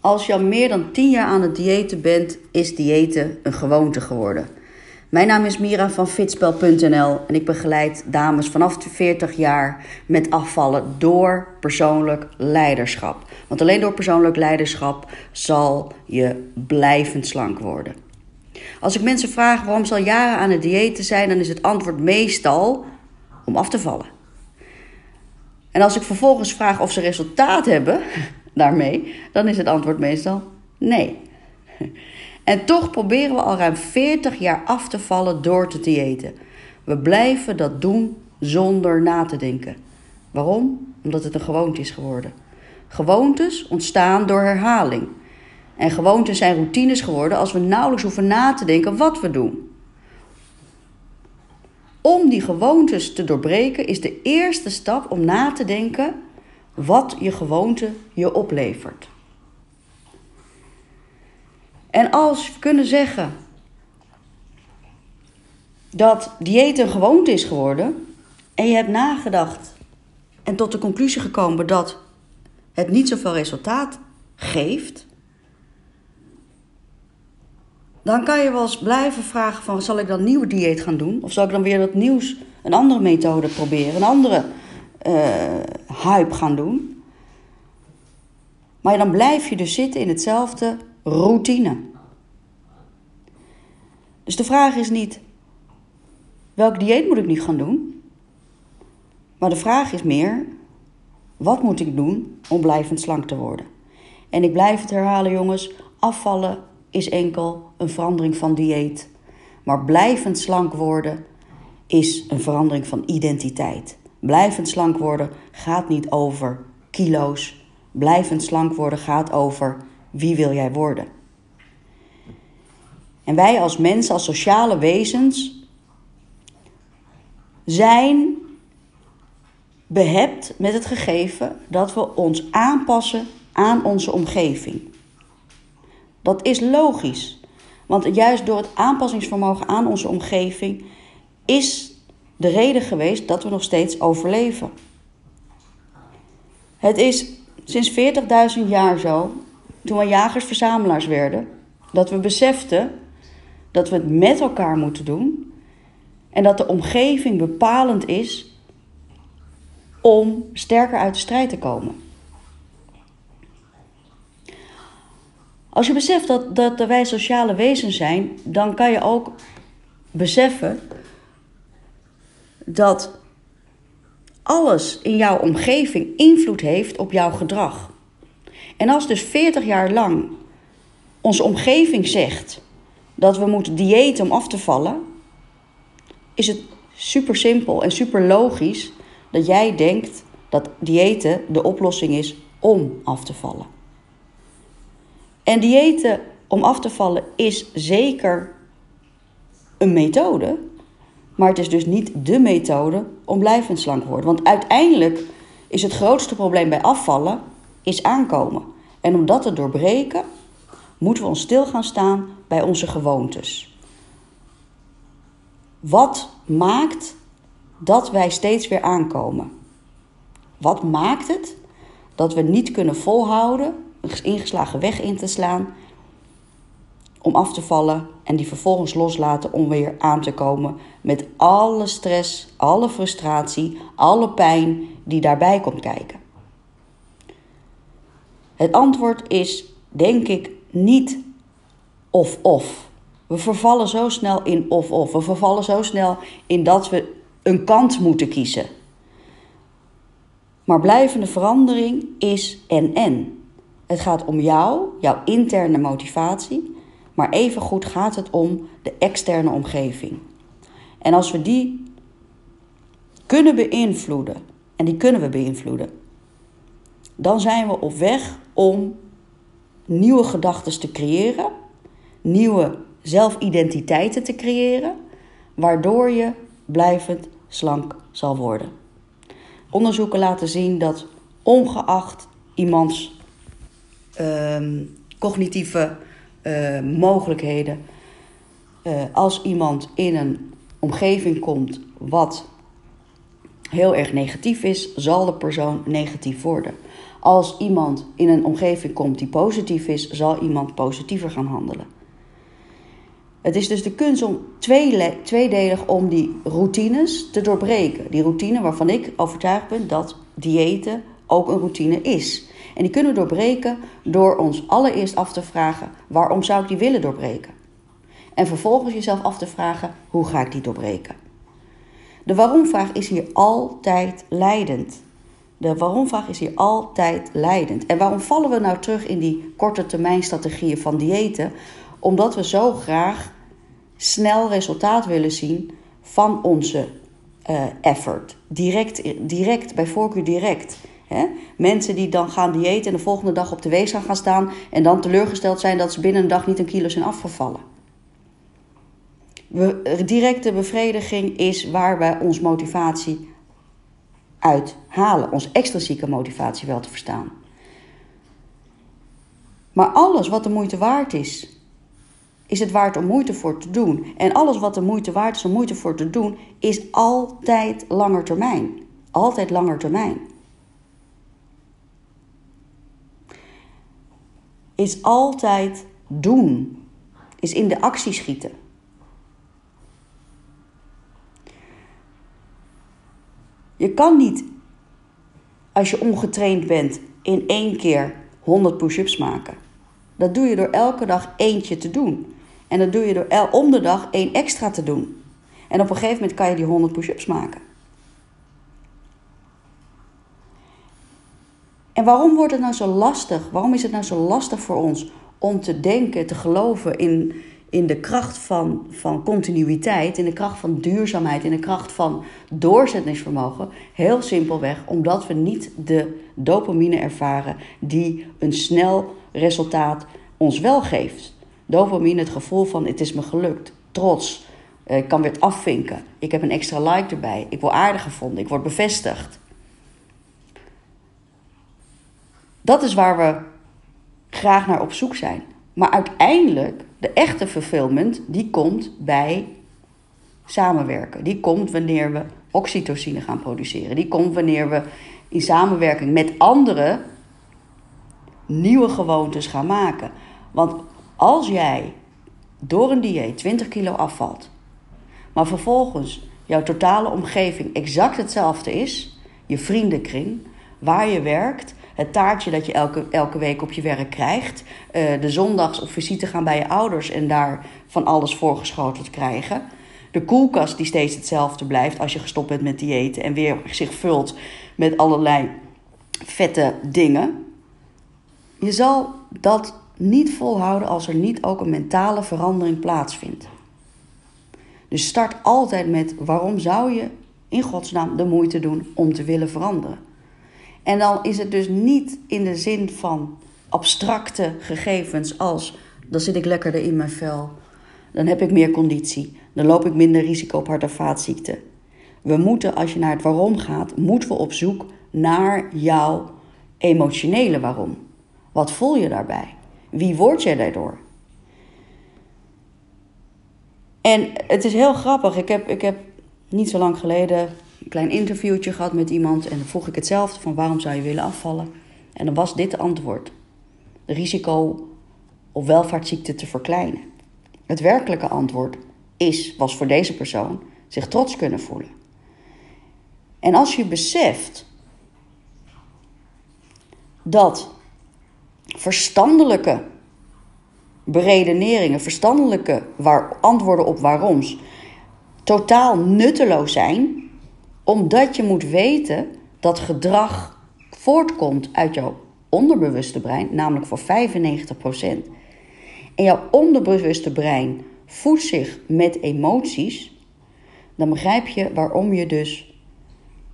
Als je al meer dan 10 jaar aan het diëten bent, is diëten een gewoonte geworden. Mijn naam is Mira van Fitspel.nl en ik begeleid dames vanaf de 40 jaar met afvallen door persoonlijk leiderschap. Want alleen door persoonlijk leiderschap zal je blijvend slank worden. Als ik mensen vraag waarom ze al jaren aan het diëten zijn, dan is het antwoord meestal om af te vallen. En als ik vervolgens vraag of ze resultaat hebben daarmee, dan is het antwoord meestal nee. En toch proberen we al ruim 40 jaar af te vallen door te diëten. We blijven dat doen zonder na te denken. Waarom? Omdat het een gewoonte is geworden. Gewoontes ontstaan door herhaling. En gewoontes zijn routines geworden als we nauwelijks hoeven na te denken wat we doen. Om die gewoontes te doorbreken is de eerste stap om na te denken wat je gewoonte je oplevert. En als we kunnen zeggen dat dieet een gewoonte is geworden en je hebt nagedacht en tot de conclusie gekomen dat het niet zoveel resultaat geeft, dan kan je wel eens blijven vragen van zal ik dan een nieuwe dieet gaan doen? Of zal ik dan weer wat nieuws, een andere methode proberen, een andere hype gaan doen? Maar dan blijf je dus zitten in hetzelfde routine. Dus de vraag is niet welk dieet moet ik nu gaan doen? Maar de vraag is meer wat moet ik doen om blijvend slank te worden? En ik blijf het herhalen jongens, afvallen is enkel een verandering van dieet. Maar blijvend slank worden is een verandering van identiteit. Blijvend slank worden gaat niet over kilo's. Blijvend slank worden gaat over wie wil jij worden. En wij als mensen, als sociale wezens, zijn behept met het gegeven dat we ons aanpassen aan onze omgeving. Dat is logisch. Want juist door het aanpassingsvermogen aan onze omgeving is de reden geweest dat we nog steeds overleven. Het is sinds 40.000 jaar zo, toen we jagers-verzamelaars werden, dat we beseften dat we het met elkaar moeten doen en dat de omgeving bepalend is om sterker uit de strijd te komen. Als je beseft dat, dat wij sociale wezens zijn, dan kan je ook beseffen dat alles in jouw omgeving invloed heeft op jouw gedrag. En als dus 40 jaar lang onze omgeving zegt dat we moeten diëten om af te vallen, is het super simpel en super logisch dat jij denkt dat diëten de oplossing is om af te vallen. En diëten om af te vallen is zeker een methode, maar het is dus niet de methode om blijvend slank te worden. Want uiteindelijk is het grootste probleem bij afvallen is aankomen. En om dat te doorbreken, moeten we ons stil gaan staan bij onze gewoontes. Wat maakt dat wij steeds weer aankomen? Wat maakt het dat we niet kunnen volhouden een ingeslagen weg in te slaan om af te vallen en die vervolgens loslaten om weer aan te komen met alle stress, alle frustratie, alle pijn die daarbij komt kijken. Het antwoord is, denk ik, niet of-of. We vervallen zo snel in of-of. We vervallen zo snel in dat we een kant moeten kiezen. Maar blijvende verandering is en-en. Het gaat om jou, jouw interne motivatie, maar evengoed gaat het om de externe omgeving. En als we die kunnen beïnvloeden, en die kunnen we beïnvloeden, dan zijn we op weg om nieuwe gedachten te creëren, nieuwe zelfidentiteiten te creëren, waardoor je blijvend slank zal worden. Onderzoeken laten zien dat ongeacht iemands uh, cognitieve uh, mogelijkheden, uh, als iemand in een omgeving komt wat heel erg negatief is, zal de persoon negatief worden. Als iemand in een omgeving komt die positief is, zal iemand positiever gaan handelen. Het is dus de kunst om tweedelig om die routines te doorbreken. Die routine waarvan ik overtuigd ben dat diëten ook een routine is. En die kunnen we doorbreken door ons allereerst af te vragen: waarom zou ik die willen doorbreken? En vervolgens jezelf af te vragen: hoe ga ik die doorbreken? De waarom-vraag is hier altijd leidend. De waarom-vraag is hier altijd leidend. En waarom vallen we nou terug in die korte termijn strategieën van diëten? Omdat we zo graag snel resultaat willen zien van onze uh, effort. Direct, direct, bij voorkeur direct. Mensen die dan gaan diëten en de volgende dag op de weegschaal gaan staan en dan teleurgesteld zijn dat ze binnen een dag niet een kilo zijn afgevallen. We, directe bevrediging is waar wij ons motivatie uit halen, ons extrinsieke motivatie wel te verstaan. Maar alles wat de moeite waard is, is het waard om moeite voor te doen. En alles wat de moeite waard is om moeite voor te doen, is altijd langer termijn. Altijd langer termijn. Is altijd doen. Is in de actie schieten. Je kan niet, als je ongetraind bent, in één keer 100 push-ups maken. Dat doe je door elke dag eentje te doen. En dat doe je door om de dag één extra te doen. En op een gegeven moment kan je die 100 push-ups maken. En waarom wordt het nou zo lastig? Waarom is het nou zo lastig voor ons om te denken, te geloven in, in de kracht van, van continuïteit, in de kracht van duurzaamheid, in de kracht van doorzettingsvermogen? Heel simpelweg omdat we niet de dopamine ervaren die een snel resultaat ons wel geeft. Dopamine, het gevoel van het is me gelukt, trots, eh, ik kan weer afvinken, ik heb een extra like erbij, ik word aardig gevonden, ik word bevestigd. Dat is waar we graag naar op zoek zijn. Maar uiteindelijk, de echte fulfillment, die komt bij samenwerken. Die komt wanneer we oxytocine gaan produceren. Die komt wanneer we in samenwerking met anderen nieuwe gewoontes gaan maken. Want als jij door een dieet 20 kilo afvalt, maar vervolgens jouw totale omgeving exact hetzelfde is, je vriendenkring, waar je werkt, het taartje dat je elke, elke week op je werk krijgt, uh, de zondags op visite gaan bij je ouders en daar van alles voorgeschoteld krijgen, de koelkast die steeds hetzelfde blijft als je gestopt bent met diëten en weer zich vult met allerlei vette dingen. Je zal dat niet volhouden als er niet ook een mentale verandering plaatsvindt. Dus start altijd met waarom zou je in godsnaam de moeite doen om te willen veranderen. En dan is het dus niet in de zin van abstracte gegevens als dan zit ik lekkerder in mijn vel, dan heb ik meer conditie, dan loop ik minder risico op hart- en vaatziekten. We moeten, als je naar het waarom gaat, moeten we op zoek naar jouw emotionele waarom. Wat voel je daarbij? Wie word jij daardoor? En het is heel grappig. Ik heb, ik heb niet zo lang geleden klein interviewtje gehad met iemand. En dan vroeg ik hetzelfde van waarom zou je willen afvallen? En dan was dit antwoord. Risico op welvaartsziekte te verkleinen. Het werkelijke antwoord is, was voor deze persoon, zich trots kunnen voelen. En als je beseft dat verstandelijke beredeneringen, verstandelijke waar, antwoorden op waaroms totaal nutteloos zijn, omdat je moet weten dat gedrag voortkomt uit jouw onderbewuste brein, namelijk voor 95%. En jouw onderbewuste brein voedt zich met emoties, dan begrijp je waarom je dus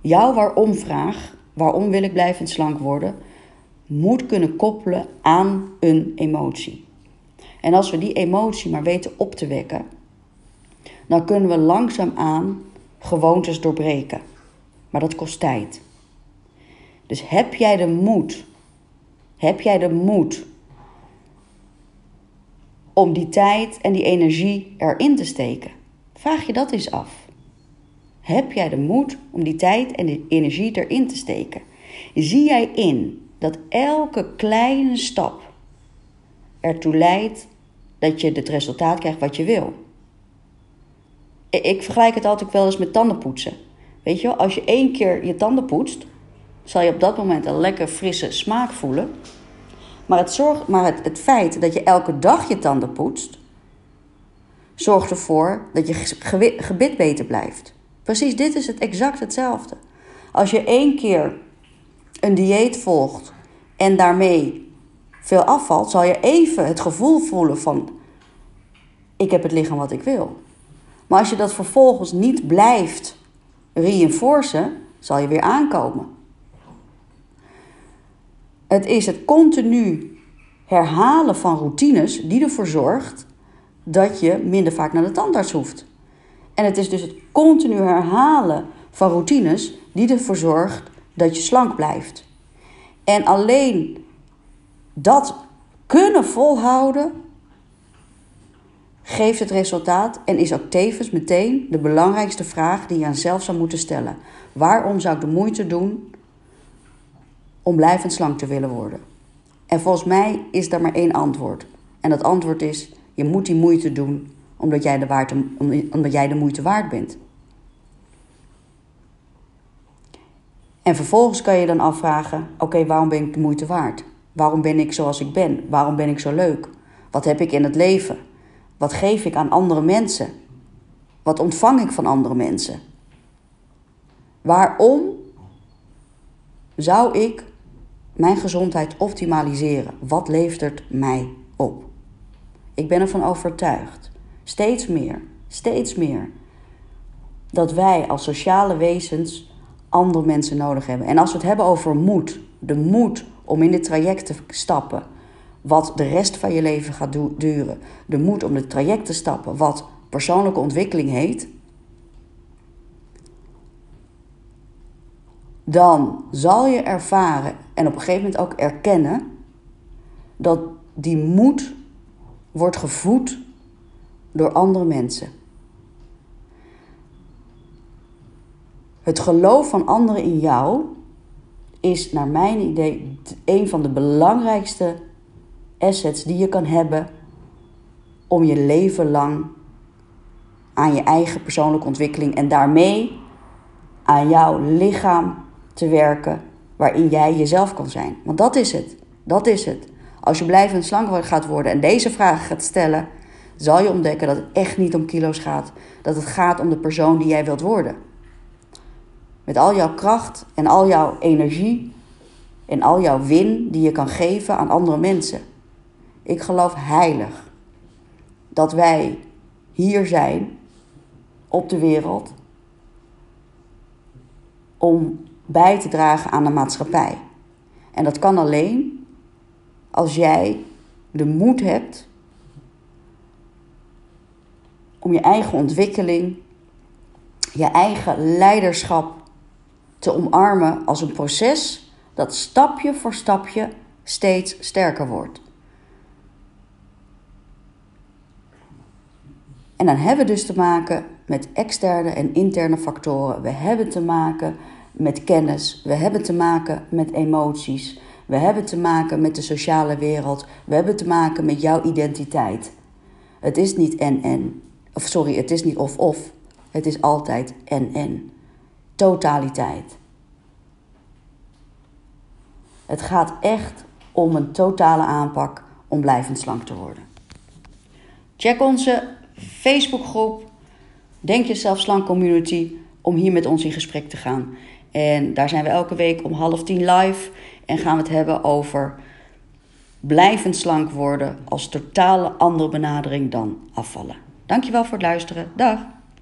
jouw waarom vraag, waarom wil ik blijvend slank worden, moet kunnen koppelen aan een emotie. En als we die emotie maar weten op te wekken, dan kunnen we langzaamaan gewoontes doorbreken. Maar dat kost tijd. Dus heb jij de moed, heb jij de moed om die tijd en die energie erin te steken? Vraag je dat eens af. Heb jij de moed om die tijd en die energie erin te steken? Zie jij in dat elke kleine stap ertoe leidt dat je het resultaat krijgt wat je wil. Ik vergelijk het altijd wel eens met tandenpoetsen. Weet je wel, als je één keer je tanden poetst, zal je op dat moment een lekker frisse smaak voelen. Maar het, zorgt, maar het, het feit dat je elke dag je tanden poetst, zorgt ervoor dat je gebit beter blijft. Precies dit is het exact hetzelfde. Als je één keer een dieet volgt en daarmee veel afvalt, zal je even het gevoel voelen van ik heb het lichaam wat ik wil. Maar als je dat vervolgens niet blijft reinforcen, zal je weer aankomen. Het is het continu herhalen van routines die ervoor zorgt dat je minder vaak naar de tandarts hoeft. En het is dus het continu herhalen van routines die ervoor zorgt dat je slank blijft. En alleen dat kunnen volhouden geeft het resultaat en is ook tevens meteen de belangrijkste vraag die je aan zelf zou moeten stellen. Waarom zou ik de moeite doen om blijvend slank te willen worden? En volgens mij is daar maar één antwoord. En dat antwoord is: je moet die moeite doen omdat jij de, waard, omdat jij de moeite waard bent. En vervolgens kan je dan afvragen: oké, waarom ben ik de moeite waard? Waarom ben ik zoals ik ben? Waarom ben ik zo leuk? Wat heb ik in het leven? Wat geef ik aan andere mensen? Wat ontvang ik van andere mensen? Waarom zou ik mijn gezondheid optimaliseren? Wat levert mij op? Ik ben ervan overtuigd, steeds meer, steeds meer, dat wij als sociale wezens andere mensen nodig hebben. En als we het hebben over moed, de moed om in dit traject te stappen, wat de rest van je leven gaat duren, de moed om het traject te stappen, wat persoonlijke ontwikkeling heet, dan zal je ervaren en op een gegeven moment ook erkennen dat die moed wordt gevoed door andere mensen. Het geloof van anderen in jou is naar mijn idee een van de belangrijkste assets die je kan hebben om je leven lang aan je eigen persoonlijke ontwikkeling en daarmee aan jouw lichaam te werken waarin jij jezelf kan zijn. Want dat is het. Dat is het. Als je blijvend slank gaat worden en deze vragen gaat stellen, zal je ontdekken dat het echt niet om kilo's gaat. Dat het gaat om de persoon die jij wilt worden. Met al jouw kracht en al jouw energie en al jouw win die je kan geven aan andere mensen. Ik geloof heilig dat wij hier zijn op de wereld om bij te dragen aan de maatschappij. En dat kan alleen als jij de moed hebt om je eigen ontwikkeling, je eigen leiderschap te omarmen als een proces dat stapje voor stapje steeds sterker wordt. En dan hebben we dus te maken met externe en interne factoren. We hebben te maken met kennis. We hebben te maken met emoties. We hebben te maken met de sociale wereld. We hebben te maken met jouw identiteit. Het is niet en-en. Of sorry, het is niet of-of. Het is altijd en-en. Totaliteit. Het gaat echt om een totale aanpak om blijvend slank te worden. Check onze Facebookgroep Denk Jezelf Slank Community om hier met ons in gesprek te gaan. En daar zijn we elke week om half tien live en gaan we het hebben over blijvend slank worden als totale andere benadering dan afvallen. Dankjewel voor het luisteren. Dag!